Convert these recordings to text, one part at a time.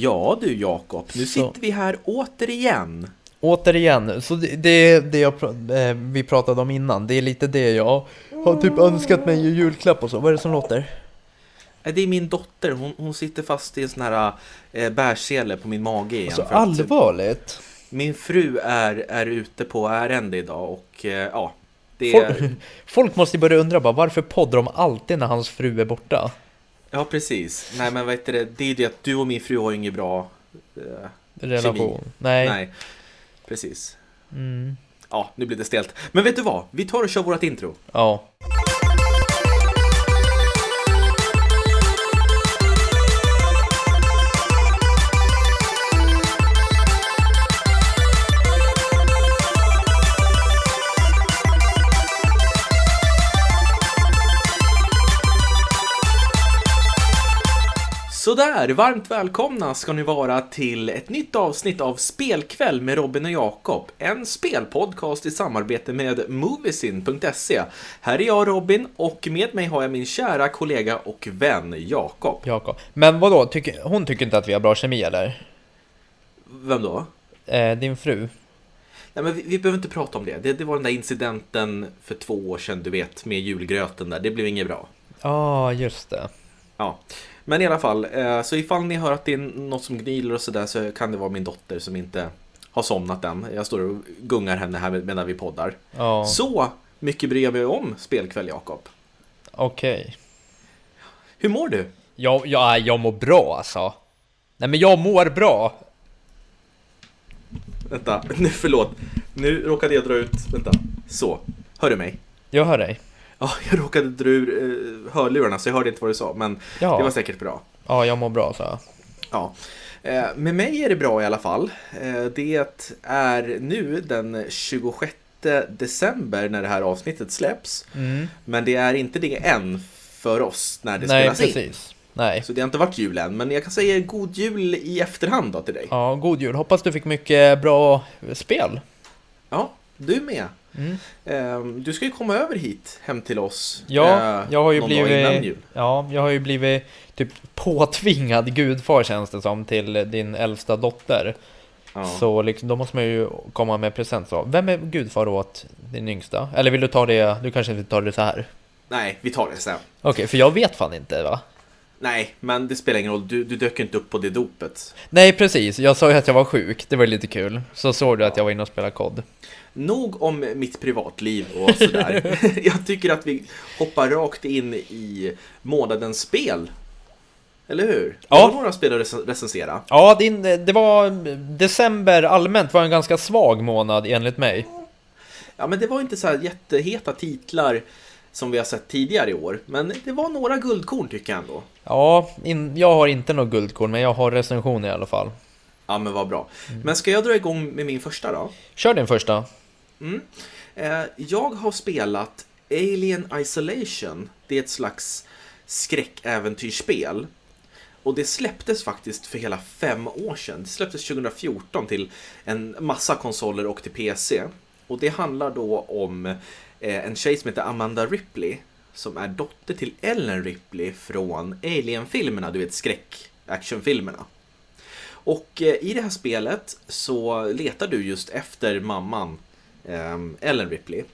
Ja du Jakob, nu Så. sitter vi här återigen. Återigen, så det, det är det jag, eh, vi pratade om innan. Det är lite det jag har typ önskat mig i julklapp och så. Vad är det som låter? Eh, Det är min dotter, hon, hon sitter fast i en sån här eh, bärsele på min mage igen. Alltså allvarligt? Min fru är, är ute på ärende idag och eh, ja, det är... Folk, folk måste börja undra bara varför poddar de alltid när hans fru är borta? Ja, precis. Nej, men vad heter det? Det är det att du och min fru har ju inget bra... Eh, Relation? Kemi. Nej. nej, precis. Mm. Ja, nu blir det stelt. Men vet du vad? Vi tar och kör vårt intro. Ja. Sådär, varmt välkomna ska ni vara till ett nytt avsnitt av Spelkväll med Robin och Jakob. En spelpodcast i samarbete med Moviesin.se. Här är jag Robin och med mig har jag min kära kollega och vän Jakob. Jakob. Men vadå, tycker, hon tycker inte att vi har bra kemi eller? Vem då? Eh, din fru? Nej, men vi, vi behöver inte prata om det. det. Det var den där incidenten för två år sedan, du vet, med julgröten där. Det blev inget bra. Ja, ah, just det. Ja, men i alla fall, eh, så ifall ni hör att det är något som gniler och sådär så kan det vara min dotter som inte har somnat än. Jag står och gungar henne här med- medan vi poddar. Ja, Så mycket bryr jag mig om spelkväll, Jakob. okej. Hur mår du? Jag, jag, jag mår bra alltså. Nej men jag mår bra. Vänta, nu förlåt. Nu råkade jag dra ut, vänta. Så, hör du mig? Jag hör dig. Ja, jag råkade dra ur eh, hörlurarna så jag hörde inte vad du sa, men Ja, det var säkert bra. ja jag mår bra så. Ja, eh, med mig är det bra i alla fall. Eh, det är nu den 26 december när det här avsnittet släpps. Mm. Men det är inte det än för oss när det Nej, spelas in. precis. Nej. Så det har inte varit jul än, men jag kan säga god jul i efterhand då till dig. Ja, god jul. Hoppas du fick mycket bra spel. Ja, du med. Mm. Eh, Du ska ju komma över hit hem till oss. Ja, eh, jag har ju blivit... Ja, jag har ju blivit typ påtvingad gudfar känns det som till din äldsta dotter. Ja. Så liksom, då måste man ju komma med present. Så. Vem är gudfar åt din yngsta? Eller vill du ta det? Du kanske inte tar det så här? Nej, vi tar det sen. Okej, för jag vet fan inte va? Nej, men det spelar ingen roll. Du, du dök inte upp på det dopet. Nej, precis. Jag sa ju att jag var sjuk. Det var lite kul. Så såg du att jag var inne och spelade kod. Nog om mitt privatliv och sådär. jag tycker att vi hoppar rakt in i månadens spel. Eller hur? Ja. Har några spel att rec- recensera. Ja, din, det var... December allmänt var en ganska svag månad enligt mig. Ja, men det var inte så här jätteheta titlar som vi har sett tidigare i år. Men det var några guldkorn tycker jag ändå. Ja, in, jag har inte något guldkorn, men jag har recension i alla fall. Ja, men vad bra. Men ska jag dra igång med min första då? Kör din första. Mm. Eh, jag har spelat Alien Isolation. Det är ett slags skräckäventyrsspel. Och det släpptes faktiskt för hela fem år sedan. Det släpptes 2014 till en massa konsoler och till PC. Och det handlar då om Eh, en tjej som heter Amanda Ripley. Som är dotter till Ellen Ripley från Alien-filmerna, du vet skräck-actionfilmerna. Och eh, i det här spelet så letar du just efter mamman eh, Ellen Ripley.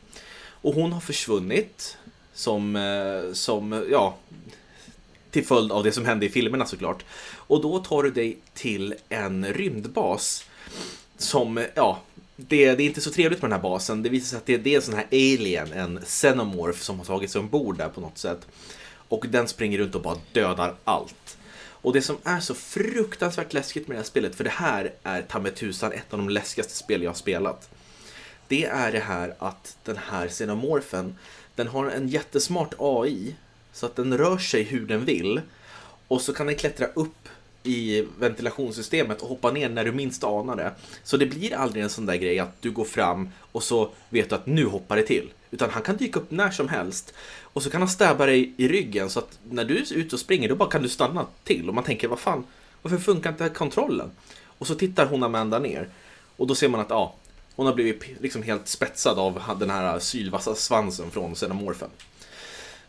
Och hon har försvunnit som, eh, som, ja, till följd av det som hände i filmerna såklart. Och då tar du dig till en rymdbas som, ja, det, det är inte så trevligt med den här basen. Det visar sig att det, det är en sån här alien, en xenomorph som har tagit sig ombord där på något sätt. Och den springer runt och bara dödar allt. Och det som är så fruktansvärt läskigt med det här spelet, för det här är ta mig tusan ett av de läskigaste spel jag har spelat. Det är det här att den här xenomorfen, den har en jättesmart AI, så att den rör sig hur den vill. Och så kan den klättra upp i ventilationssystemet och hoppa ner när du minst anar det. Så det blir aldrig en sån där grej att du går fram och så vet du att nu hoppar det till. Utan han kan dyka upp när som helst. Och så kan han stäba dig i ryggen så att när du är ute och springer då bara kan du stanna till. Och man tänker, vad fan, varför funkar inte kontrollen? Och så tittar hon Amanda ner. Och då ser man att, ja, hon har blivit liksom helt spetsad av den här sylvassa svansen från Xenomorphen.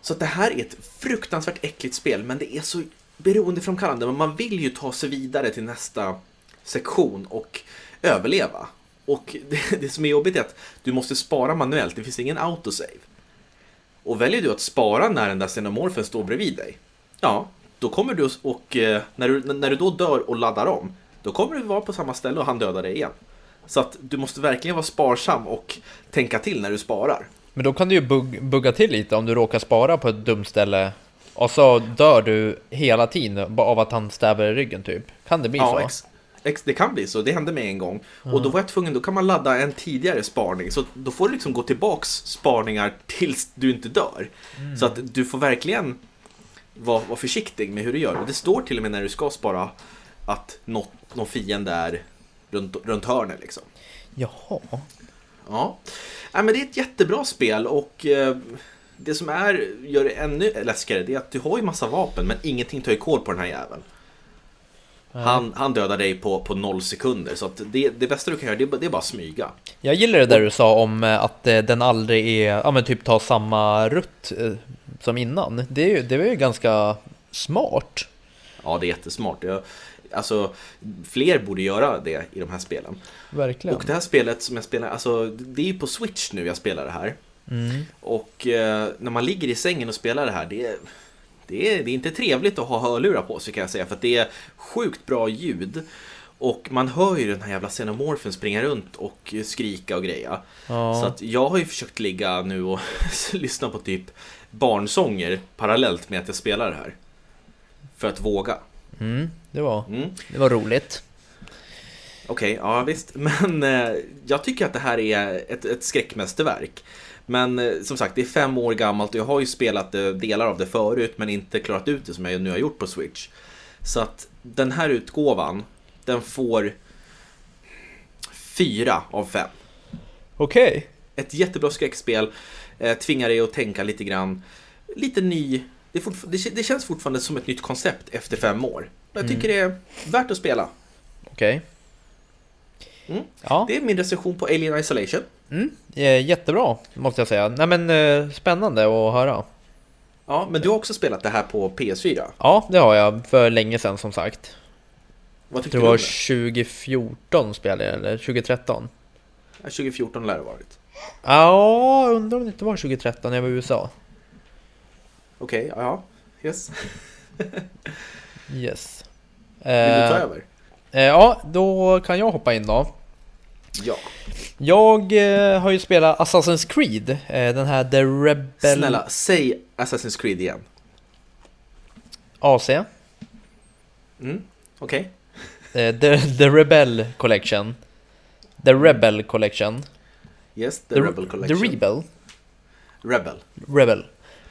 Så att det här är ett fruktansvärt äckligt spel, men det är så beroendeframkallande, men man vill ju ta sig vidare till nästa sektion och överleva. Och det, det som är jobbigt är att du måste spara manuellt, det finns ingen autosave. Och väljer du att spara när den där xenomorfen står bredvid dig, ja, då kommer du och eh, när du, när du då dör och laddar om, då kommer du vara på samma ställe och han dödar dig igen. Så att du måste verkligen vara sparsam och tänka till när du sparar. Men då kan du ju bug bugga till lite om du råkar spara på ett dumt ställe och så dör du hela tiden av att han stäver i ryggen typ. Kan det bli Ja, så? ex, ex, det kan bli så. Det hände mig en gång. Och då var jag tvungen, då kan man ladda en tidigare sparning. Så då får du liksom gå tillbaks sparningar tills du inte dör. Så att du får verkligen vara, vara försiktig med hur du gör. Och det står till och med när du ska spara att något, någon fiende är runt, runt hörnet liksom. Jaha. Ja, Nej, men det är ett jättebra spel och eh, det som är, gör det ännu läskigare det är att du har ju massa vapen men ingenting tar ju koll på den här jäveln. Han, han dödar dig på, på noll sekunder så det, det bästa du kan göra det, är bara- det är bara smyga. Jag gillar det där du sa om eh, att eh, den aldrig är, ja men typ tar samma rutt eh, som innan. Det, det var ju ganska smart. Ja, det är jättesmart. Jag, alltså, fler borde göra det i de här spelen. Verkligen. Och det här spelet som jag spelar, alltså det är ju på Switch nu jag spelar det här. Mm. Och eh, när man ligger i sängen och spelar det här, det är, det, är, det är inte trevligt att ha hörlurar på sig kan jag säga, för att det är sjukt bra ljud. Och man hör ju den här jävla xenomorfen springa runt och skrika och greja. Ja. Så att jag har ju försökt ligga nu och lyssna på typ barnsånger parallellt med att jag spelar det här. För att våga. Mm, det, var, Mm. det var roligt. Okej, ja visst. Men eh, jag tycker att det här är ett, ett skräckmästerverk. Men eh, som sagt, det är fem år gammalt och jag har ju spelat eh, delar av det förut men inte klarat ut det som jag nu har gjort på Switch. Så att den här utgåvan, den får fyra av fem. Okej. Ett jättebra skräckspel, eh, tvingar dig att tänka lite grann, lite ny. Det, det, det känns fortfarande som ett nytt koncept efter fem år. Jag tycker det är värt att spela. Okej. Mm. Ja, Det är min recension på Alien Isolation. Mm, jättebra måste jag säga. Nej men eh, spännande att höra. Ja, men du har också spelat det här på PS4. Ja, det har jag för länge sedan som sagt. Vad Det tyckte du var om det? 2014 spelade jag, eller 2013. Ja, 2014 lär det varit. Ja, undrar om det inte var 2013 när jag var i USA. Okej, ja, ja. Yes. Yes. Vill du ta Eh, över? eh, ja, då kan jag hoppa in då. Ja. Jag eh, har ju spelat Assassin's Creed, eh, den här The Rebel Snälla, säg Assassin's Creed igen. AC. Mm, okej. Eh, the, the Rebel Collection. The Rebel Collection. Yes, The, Rebel Collection. The Rebel. Rebel. Rebel.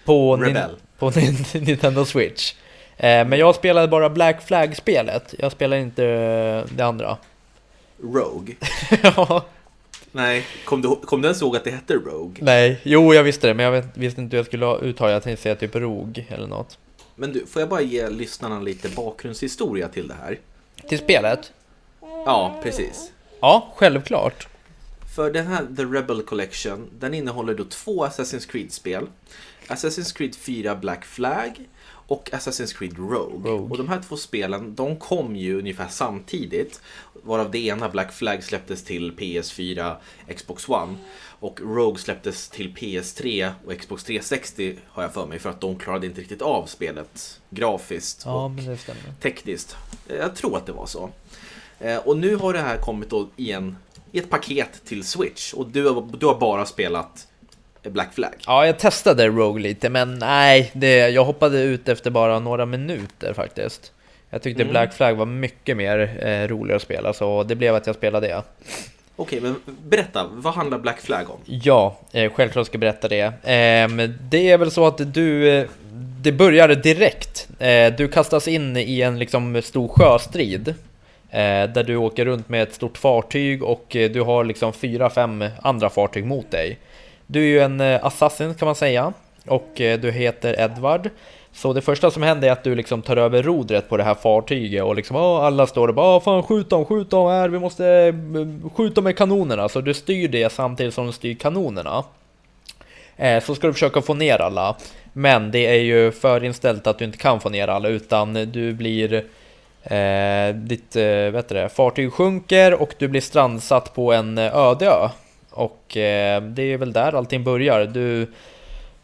På, nin- Rebel. på nin- Nintendo Switch. Eh, men jag spelade bara Black Flag-spelet. Jag spelade inte eh, det andra. Rogue. Ja, Nej, kom du, kom du ens ihåg att det hette Rogue? Nej, jo jag visste det, men jag vet, visste inte hur jag skulle uttala Jag tänkte säga typ ROG eller något. Men du, får jag bara ge lyssnarna lite bakgrundshistoria till det här? Till spelet? Ja, precis. Ja, självklart. För den här The Rebel Collection, den innehåller då två Assassin's Creed-spel. Assassin's Creed 4 Black Flag och Assassin's Creed Rogue. Rogue. Och de här två spelen, de kom ju ungefär samtidigt. Varav det ena, Black Flag, släpptes till PS4, Xbox One. Och Rogue släpptes till PS3 och Xbox 360 har jag för mig. För att de klarade inte riktigt av spelet grafiskt Ja, och tekniskt. Jag tror att det var så. Eh, Och nu har det här kommit i, en, i ett paket till Switch. Och du har, du har bara spelat Black Flag. Ja, jag testade Rogue lite, men nej, det, jag hoppade ut efter bara några minuter faktiskt. Jag tyckte Mm. Black Flag var mycket mer eh, roligare att spela, så det blev att jag spelade det. Okej, men berätta. Vad handlar Black Flag om? Ja, eh, självklart ska jag berätta det. Eh, det är väl så att du... Eh, det börjar direkt. Eh, du kastas in i en liksom stor sjöstrid. Eh, där du åker runt med ett stort fartyg och du har liksom fyra, fem andra fartyg mot dig. Du är ju en assassin kan man säga. Och du heter Edward. Så det första som händer är att du liksom tar över rodret på det här fartyget och liksom "Åh, alla står och bara ah, fan skjut dem, skjut dem här, vi måste eh, skjuta med kanonerna. Så du styr det samtidigt som du styr kanonerna. Eh, så ska du försöka få ner alla. Men det är ju förinställt att du inte kan få ner alla utan du blir eh, ditt eh, vet det, fartyg sjunker och du blir strandsatt på en eh, öde ö. Och eh, det är väl där allting börjar. Du,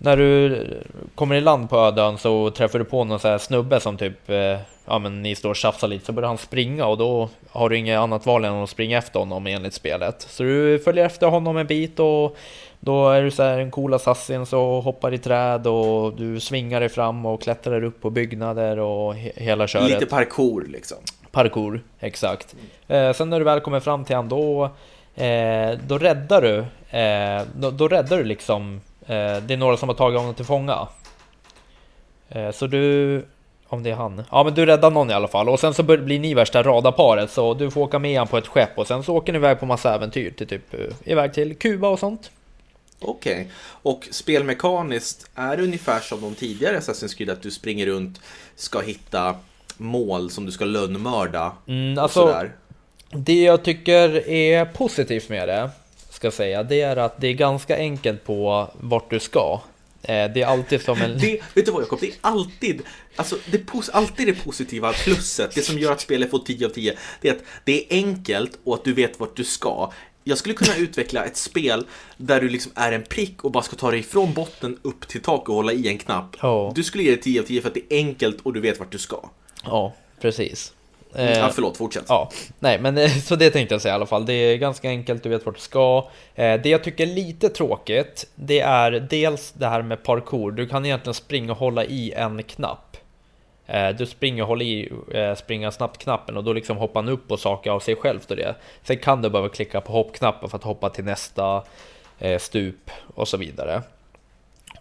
när du kommer i land på ödön så träffar du på någon så här snubbe som typ eh, Ja men ni står och tjafsar lite så börjar han springa och då har du inget annat val än att springa efter honom enligt spelet. Så du följer efter honom en bit och då är du så här en cool assassin så hoppar i träd och du svingar dig fram och klättrar upp på byggnader och he hela köret. Lite parkour liksom. Parkour, exakt. Eh, sen när du väl kommer fram till han då, eh, då räddar du, eh, då, då, räddar du liksom, det är några som har tagit honom till fånga. Eh, så du, om det är han, ja men du räddar någon i alla fall och sen så blir ni värsta radarparet så du får åka med han på ett skepp och sen så åker ni iväg på massa äventyr till typ, eh, iväg till Kuba och sånt. Okej, okay. och spelmekaniskt är det ungefär som de tidigare Assassin's Creed att du springer runt, ska hitta mål som du ska lönnmörda mm, alltså, sådär. Det jag tycker är positivt med det, ska säga, det är att det är ganska enkelt på vart du ska. Eh, det är alltid som en... Det, vet du vad Jakob, det är alltid, alltså det alltid det positiva plusset, det som gör att spelet får 10 av 10, det är att det är enkelt och att du vet vart du ska. Jag skulle kunna utveckla ett spel där du liksom är en prick och bara ska ta dig från botten upp till tak och hålla i en knapp. Oh. Du skulle ge det 10 av 10 för att det är enkelt och du vet vart du ska. Ja, precis. Mm, ja, förlåt, fortsätt. Ja, nej, men eh, så det tänkte jag säga i alla fall. Det är ganska enkelt, du vet vart du ska. Eh, det jag tycker är lite tråkigt, det är dels det här med parkour. Du kan egentligen springa och hålla i en knapp. Eh, du springer och håller i springa snabbt-knappen och då liksom hoppar han upp på saker av sig själv. Och det. Sen kan du behöva klicka på hoppknappen för att hoppa till nästa stup och så vidare.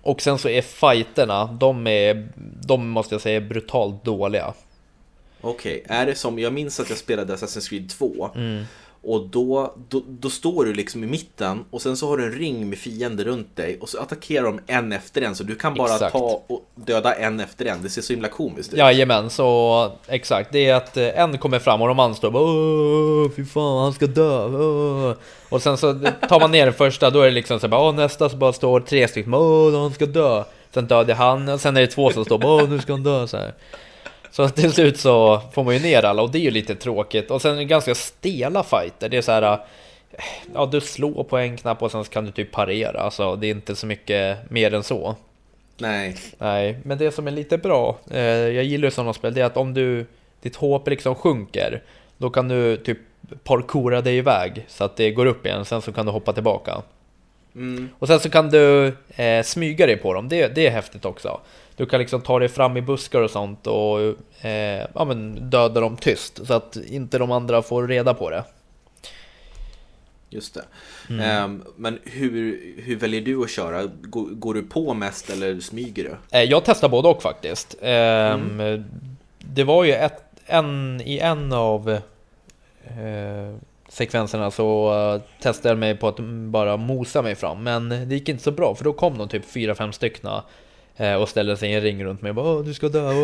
Och sen så är fighterna, de är, de måste jag säga, brutalt dåliga. Okej, okay. är det som, jag minns att jag spelade Assassin's Creed 2 mm. Och då, då, då, står du liksom i mitten och sen så har du en ring med fiender runt dig och så attackerar de en efter en så du kan bara exakt. ta och döda en efter en. Det ser så himla komiskt ut. Jajamän, så exakt. Det är att eh, en kommer fram och de andra står Åh, fy fan, han ska dö. Åh. Och sen så tar man ner den första, då är det liksom så bara, nästa så bara står tre stycken, Åh, han ska dö. Sen dödar han och sen är det två som står, Åh, nu ska han dö. Så här. Så till slut så får man ju ner alla och det är ju lite tråkigt. Och sen är det ganska stela fighter. Det är så här, ja du slår på en knapp och sen kan du typ parera. Alltså det är inte så mycket mer än så. Nej. Nej, men det som är lite bra, eh, jag gillar ju sådana spel, det är att om du, ditt HP liksom sjunker, då kan du typ parkoura dig iväg så att det går upp igen, sen så kan du hoppa tillbaka. Mm. Och sen så kan du eh, smyga dig på dem, det, det är häftigt också. Du kan liksom ta dig fram i buskar och sånt och eh, ja, men döda dem tyst så att inte de andra får reda på det. Just det. Mm. Um, men hur, hur väljer du att köra? Går, går, du på mest eller smyger du? Eh, jag testar både och faktiskt. Um, mm. Det var ju ett, en, i en av uh, sekvenserna så uh, testade jag mig på att bara mosa mig fram. Men det gick inte så bra för då kom de typ 4-5 styckna Eh, och ställer sig i en ring runt mig och bara Åh, du ska dö,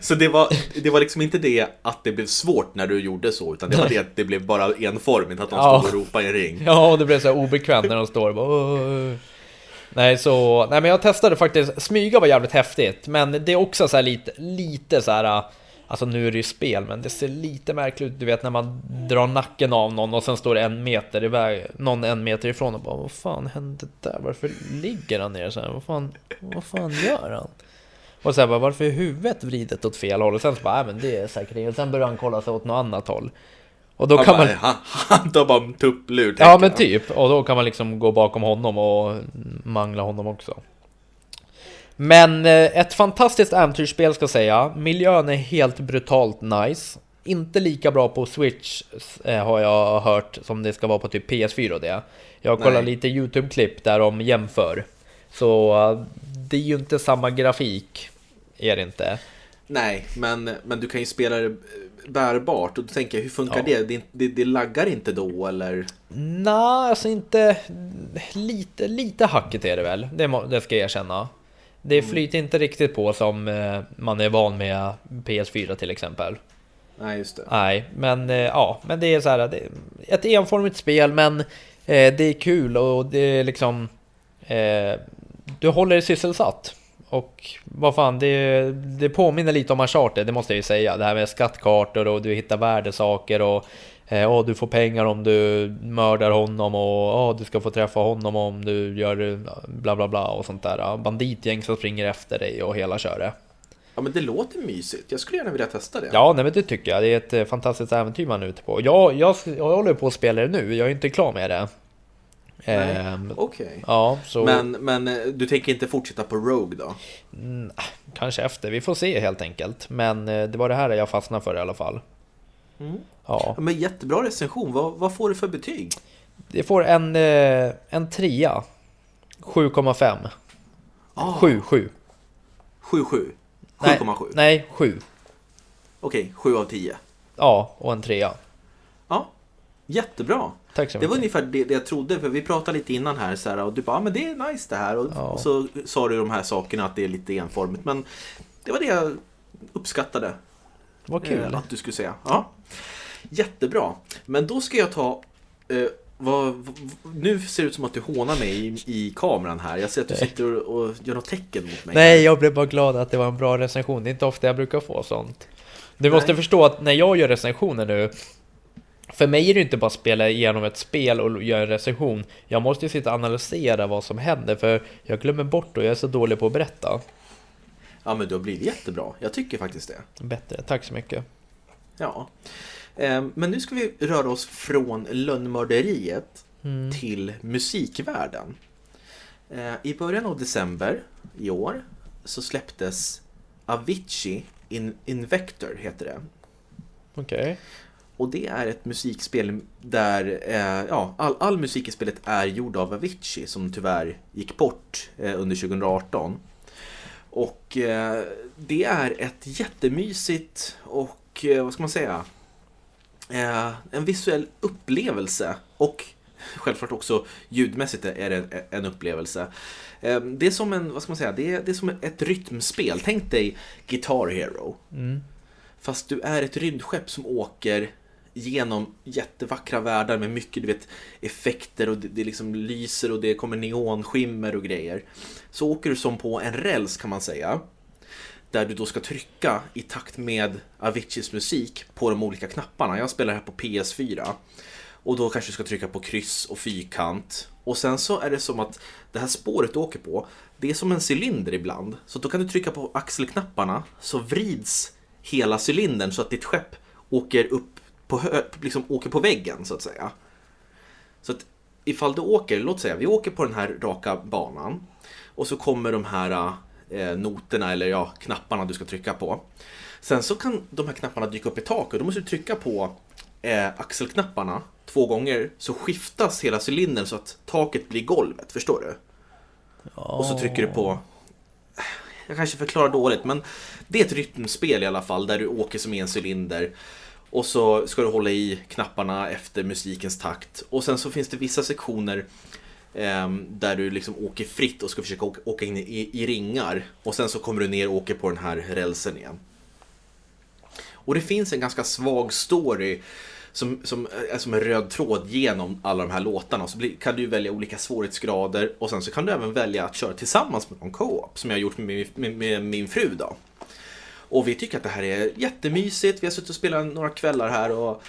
Så det var, det var liksom inte det att det blev svårt när du gjorde så Utan det var det att det blev bara enformigt att de ja. stod och ropade i en ring. Ja, och det blev så här obekvämt när de står och bara Åh. Nej, så, nej men jag testade faktiskt, smyga var jävligt häftigt Men det är också så lite, lite så här Alltså nu är det ju spel, men det ser lite märkligt ut. Du vet när man drar nacken av någon och sen står det en meter iväg, någon en meter ifrån och bara Vad fan hände där? Varför ligger han ner så här? Vad fan, vad fan gör han? Och sen bara, varför är huvudet vridet åt fel håll? Och sen så bara, men det är säkert Och sen börjar han kolla sig åt något annat håll. Och då han kan bara, man... Han, han tar bara en tupplur. Ja men typ. Och då kan man liksom gå bakom honom och mangla honom också. Men eh, ett fantastiskt äventyrsspel ska jag säga. Miljön är helt brutalt nice. Inte lika bra på Switch eh, har jag hört som det ska vara på typ PS4 och det. Jag har kollat lite YouTube-klipp där de jämför. Så eh, det är ju inte samma grafik, är det inte. Nej, men, men du kan ju spela det bärbart och då tänker jag, hur funkar ja. det? det? det? Det laggar inte då eller? Nej, alltså inte... Lite, lite hackigt är det väl, det, det ska jag erkänna. Det mm. flyter inte riktigt på som eh, man är van med PS4 till exempel. Nej, just det. Nej, men eh, ja, men det är så här, det är ett enformigt spel, men eh, det är kul och det är liksom du håller dig sysselsatt. Och vad fan, det, det påminner lite om Uncharted, det måste jag ju säga. Det här med skattkartor och du hittar värdesaker och eh, oh, du får pengar om du mördar honom och oh, du ska få träffa honom om du gör bla bla bla och sånt där. Banditgäng som springer efter dig och hela köret. Ja men det låter mysigt, jag skulle gärna vilja testa det. Ja, nej, men det tycker jag. Det är ett eh, fantastiskt äventyr man är ute på. Jag, jag, jag håller på att spela det nu, jag är inte klar med det. Ehm, Okej. Okay. Ja, så... men, men eh, du tänker inte fortsätta på Rogue då? Mm, kanske efter, vi får se helt enkelt. Men eh, det var det här jag fastnade för i alla fall. Mm. Ja. Men jättebra recension, vad, vad får du för betyg? Det får en, en trea. 7,5. Ah. 7, 7. 7, 7? 7,7? Nej, 7. Okej, okay, 7 av 10. Ja, och en trea. Jättebra. Tack så mycket. Det var ungefär det, det jag trodde, för vi pratade lite innan här så här, och du bara, men det är nice det här. Och, ja. och, så sa du de här sakerna att det är lite enformigt. Men det var det jag uppskattade. Vad kul. Eh, att du skulle säga. Ja. Jättebra. Men då ska jag ta eh, vad, nu ser det ut som att du hånar mig i, i kameran här. Jag ser att du sitter och, och gör något tecken mot mig. Nej, jag blev bara glad att det var en bra recension. Det är inte ofta jag brukar få sånt. Du Nej. måste förstå att när jag gör recensioner nu för mig är det inte bara att spela igenom ett spel och göra en recension. Jag måste ju sitta och analysera vad som händer för jag glömmer bort och jag är så dålig på att berätta. Ja men du har blivit jättebra. Jag tycker faktiskt det. Bättre, tack så mycket. Ja. Ehm, men nu ska vi röra oss från lönnmörderiet mm. till musikvärlden. Ehm, I början av december i år så släpptes Avicii In Invector, heter det. Okej. Okay. Och det är ett musikspel där eh, ja, all, all musik i spelet är gjord av Avicii som tyvärr gick bort eh, under 2018. Och eh, det är ett jättemysigt och vad ska man säga eh, en visuell upplevelse och självklart också ljudmässigt är det en upplevelse. Eh, det är som en, vad ska man säga, det är, det är som ett rytmspel. Tänk dig Guitar Hero. Mm. Fast du är ett rymdskepp som åker genom jättevackra världar med mycket du vet, effekter och det, det liksom lyser och det kommer neonskimmer och grejer. Så åker du som på en räls kan man säga där du då ska trycka i takt med Aviciis musik på de olika knapparna. Jag spelar här på PS4. Och då kanske du ska trycka på kryss och fyrkant. Och sen så är det som att det här spåret du åker på, det är som en cylinder ibland. Så då kan du trycka på axelknapparna så vrids hela cylindern så att ditt skepp åker upp på, liksom åker på väggen så att säga. Så att ifall du åker, låt säga vi åker på den här raka banan och så kommer de här eh, noterna eller ja, knapparna du ska trycka på. Sen så kan de här knapparna dyka upp i taket och då måste du trycka på eh, axelknapparna två gånger så skiftas hela cylindern så att taket blir golvet, förstår du? Ja. Och så trycker du på jag kanske förklarar dåligt men det är ett rytmspel i alla fall där du åker som en cylinder och så ska du hålla i knapparna efter musikens takt och sen så finns det vissa sektioner eh, där du liksom åker fritt och ska försöka åka in i, i ringar. Och sen så kommer du ner och åker på den här rälsen igen. Och det finns en ganska svag story som, som är som en röd tråd genom alla de här låtarna. Så kan du välja olika svårighetsgrader och sen så kan du även välja att köra tillsammans med någon co-op som jag har gjort med, med, med, min fru då. Och vi tycker att det här är jättemysigt. Vi har suttit och spelat några kvällar här och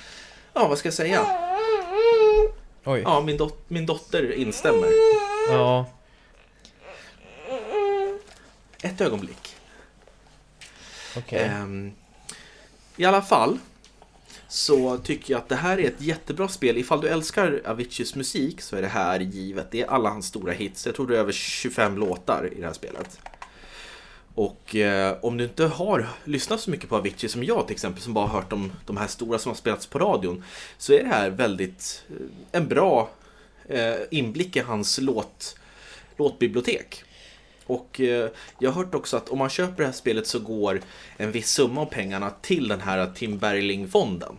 ja, vad ska jag säga? Oj. Ja, min, dot min dotter instämmer. Ja. Ett ögonblick. Okay. Um, I alla fall så tycker jag att det här är ett jättebra spel. Ifall du älskar Aviciis musik så är det här givet. Det är alla hans stora hits. Jag tror det är över 25 låtar i det här spelet. Och eh, om du inte har lyssnat så mycket på Avicii som jag till exempel, som bara har hört om de här stora som har spelats på radion, så är det här väldigt eh, en bra eh, inblick i hans låt, låtbibliotek. Och eh, jag har hört också att om man köper det här spelet så går en viss summa av pengarna till den här Tim Bergling-fonden.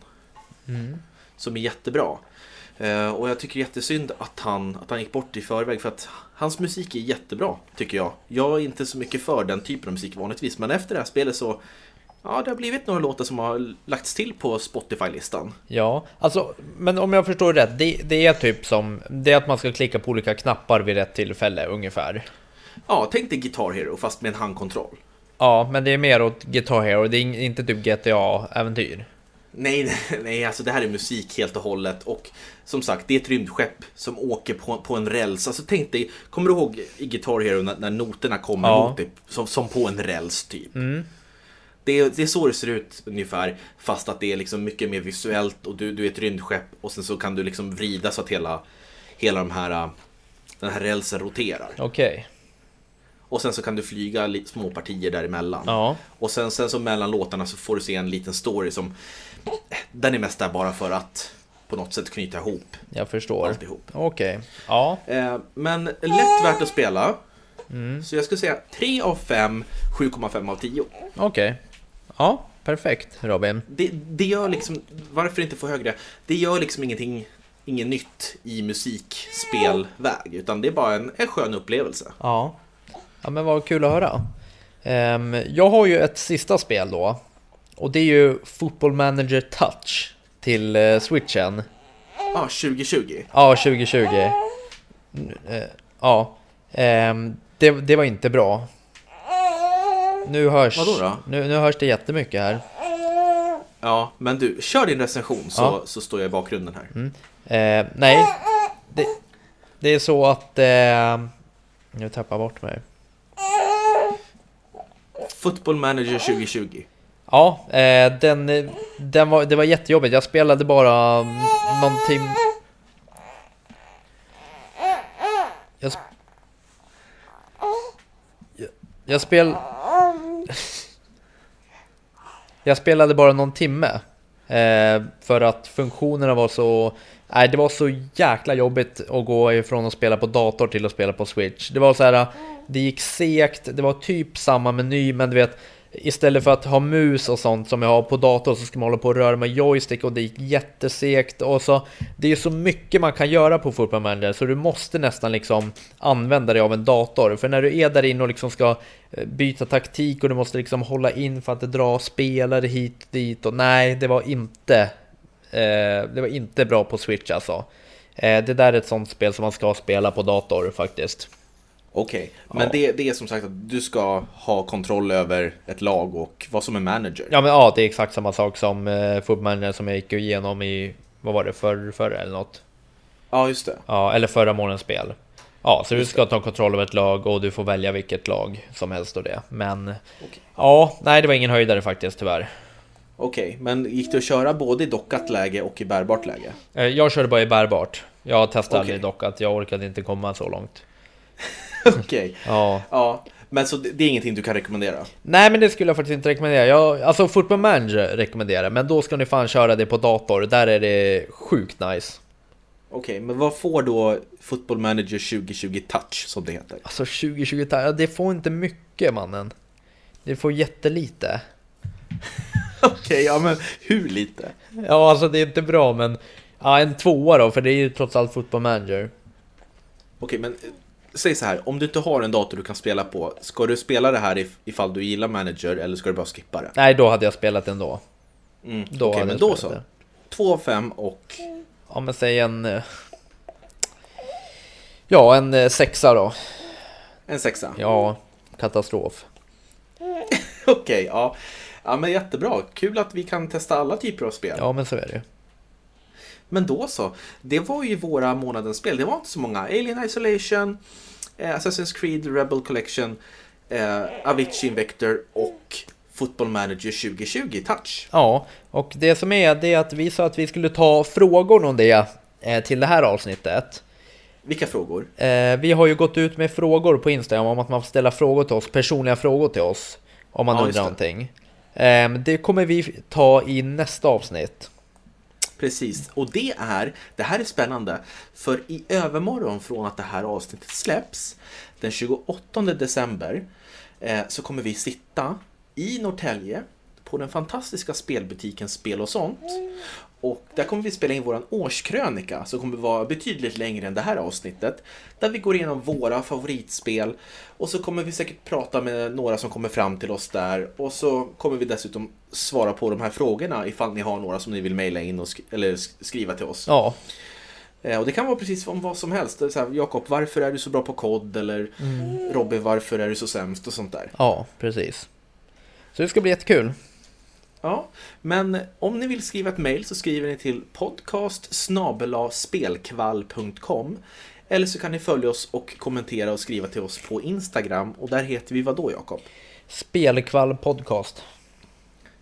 Mm. Som är jättebra. Eh, och jag tycker jättesynd att han, att han gick bort i förväg för att hans musik är jättebra tycker jag. Jag är inte så mycket för den typen av musik vanligtvis men efter det här spelet så Ja, det har blivit några låtar som har lagts till på Spotify-listan. Ja, alltså, men om jag förstår rätt, det, det, är typ som, det är att man ska klicka på olika knappar vid rätt tillfälle ungefär. Ja, tänk dig Guitar Hero fast med en handkontroll. Ja, men det är mer åt Guitar Hero, det är in- inte typ GTA-äventyr. Nej, nej, alltså det här är musik helt och hållet och som sagt, det är ett rymdskepp som åker på, på en räls. Alltså tänk dig, kommer du ihåg i Guitar Hero när, när noterna kommer Ja. mot dig som, som på en räls typ? Mm. Det det är så det ser ut ungefär, fast att det är liksom mycket mer visuellt och du, du är ett rymdskepp och sen så kan du liksom vrida så att hela, hela de här, den här rälsen roterar. Okej. Och sen så kan du flyga små partier däremellan. Ja. Och sen, sen så mellan låtarna så får du se en liten story som Den är mest där bara för att på något sätt knyta ihop Jag förstår. alltihop. Okej. Ja. Eh, men lätt värt att spela. Så jag skulle säga 3 av 5, 7,5 av 10. Okej. Ja, perfekt Robin. Det, det gör liksom, varför inte få högre? Det gör liksom ingenting, inget nytt i musikspelväg. Utan det är bara en, en skön upplevelse. Ja. Ja men vad kul att höra. Ehm, jag har ju ett sista spel då. Och det är ju Football Manager Touch till eh, switchen. Ja, 2020. Ja, 2020. Mm, eh, Ja. Ehm, det, det var inte bra. Nu hörs, Vadå då? Nu, nu hörs det jättemycket här. Ja, men du, kör din recension så, Ja. så står jag i bakgrunden här. Eh, nej, det, det är så att... Eh, nu tappar jag bort mig. Football Manager 2020. Ja, eh, den, den var, det var jättejobbigt. Jag spelade bara någon tim... Jag, sp- jag, jag spel... Jag spelade bara någon timme. Eh, för att funktionerna var så... Nej, det var så jäkla jobbigt att gå ifrån att spela på dator till att spela på Switch. Det var så här, det gick segt, det var typ samma meny, men du vet, istället för att ha mus och sånt som jag har på datorn så ska man hålla på och röra med joystick och det gick jättesegt och så det är så mycket man kan göra på Football Manager så du måste nästan liksom använda dig av en dator för när du är där inne och liksom ska eh, byta taktik och du måste liksom hålla in för att dra spelare hit och dit och nej det var inte eh, det var inte bra på Switch alltså. Eh, det där är ett sånt spel som man ska spela på dator faktiskt. Okej, men Ja. det, det är som sagt att du ska ha kontroll över ett lag och vara som en manager. Ja men ja, det är exakt samma sak som eh, Football Manager som jag gick igenom i, vad var det, förr, förra eller något? Ja, just det. Ja, eller förra månadens spel. Ja, så du ska ta kontroll över ett lag och du får välja vilket lag som helst och det. Men Okej. ja, nej det var ingen höjdare faktiskt tyvärr. Okej, men gick det att köra både i dockat läge och i bärbart läge? Eh, Jag körde bara i bärbart. Jag testade Okej. aldrig dock att jag orkade inte komma så långt. Okej, Ja. ja. Men så det, är ingenting du kan rekommendera? Nej men det skulle jag faktiskt inte rekommendera. Jag, alltså Football Manager rekommenderar men då ska ni fan köra det på dator. Där är det sjukt nice. Okej, men vad får då Football Manager 2020 Touch som det heter? Alltså 2020, ja, det får inte mycket mannen. Det får jättelite. Okej, ja men hur lite? Ja, alltså det är inte bra men ja, en tvåa då, för det är ju trots allt Football Manager. Okej, men eh, säg så här, om du inte har en dator du kan spela på, ska du spela det här if- ifall du gillar Manager eller ska du bara skippa det? Nej, då hade jag spelat ändå. Mm. Då hade men jag då så. det. Två av fem och... Ja, men säg en... eh, Ja, en eh, sexa då. En sexa. Ja, katastrof. Okej, ja. Ja men jättebra. Kul att vi kan testa alla typer av spel. Ja, men så är det ju. Men då så. Det var ju våra månadens spel. Det var inte så många. Alien Isolation, eh, Assassin's Creed Rebel Collection, eh, Avicii Invector och Football Manager 2020 Touch. Ja, och det som är det är att vi sa att vi skulle ta frågor om det eh, till det här avsnittet. Vilka frågor? Eh, vi har ju gått ut med frågor på Instagram om att man får ställa frågor till oss, personliga frågor till oss. Om man Ja, undrar det. någonting. Eh, det kommer vi ta i nästa avsnitt. Precis, och det är, det här är spännande, för i övermorgon från att det här avsnittet släpps, den 28 december, eh, så kommer vi sitta i Norrtälje på den fantastiska spelbutiken Spel och sånt. Och där kommer vi spela in vår årskrönika som kommer vara betydligt längre än det här avsnittet. Där vi går igenom våra favoritspel och så kommer vi säkert prata med några som kommer fram till oss där och så kommer vi dessutom svara på de här frågorna ifall ni har några som ni vill mejla in och sk- eller sk- skriva till oss. Ja, Eh, och det kan vara precis om vad som helst. Jakob, varför är du så bra på kod? Eller Robin, varför är du så sämst? Och sånt där. Ja, precis. Så det ska bli jättekul. Ja, men om ni vill skriva ett mejl så skriver ni till podcast spelkvall.com eller så kan ni följa oss och kommentera och skriva till oss på Instagram och där heter vi vad då Jakob? Spelkvall podcast.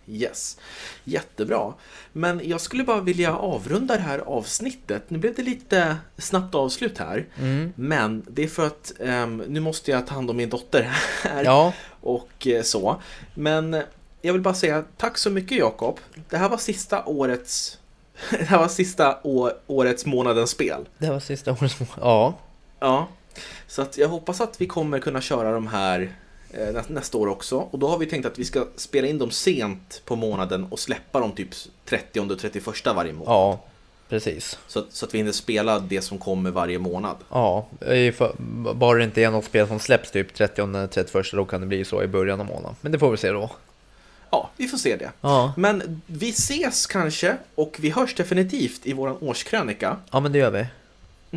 Yes, jättebra. Men jag skulle bara vilja avrunda det här avsnittet. Nu blev det lite snabbt avslut här. Mm. Men det är för att ehm, nu måste jag ta hand om min dotter här. Ja, och eh, så. Men jag vill bara säga tack så mycket Jakob. Det här var sista årets det här var sista å- årets månadens spel. det var sista årets Ja, Ja, så att jag hoppas att vi kommer kunna köra de här eh, nä- nästa år också. Och då har vi tänkt att vi ska spela in dem sent på månaden och släppa dem typ 30 och 31 varje månad. ja, precis. Så, att- så att vi hinner spela det som kommer varje månad. Ja, bara det inte är något spel som släpps typ 30-31 då kan det bli så i början av månaden. Men det får vi se då. Ja, vi får se det. Ja, Men vi ses kanske och vi hörs definitivt i våran årskrönika. ja men det gör vi.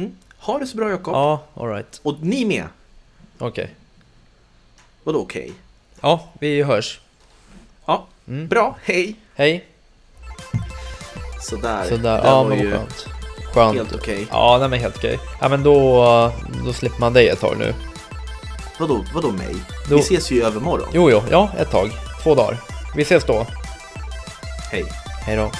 Mm. Ha det så bra Jakob. Ja, alright. Och ni med. Okej. Vadå okej? Ja, vi hörs. Ja, Mm. bra. Hej! Hej. Sådär. Sådär, Det ja var men ju skönt. Skönt. helt okej. Ja, nej men helt okej. Ja men då, då slipper man dig ett tag nu. Vadå, vadå mig? Då- Vi ses ju övermorgon. Jo, jo, ja, ett tag. Två dagar. Vi ses då. Hej. Hej då.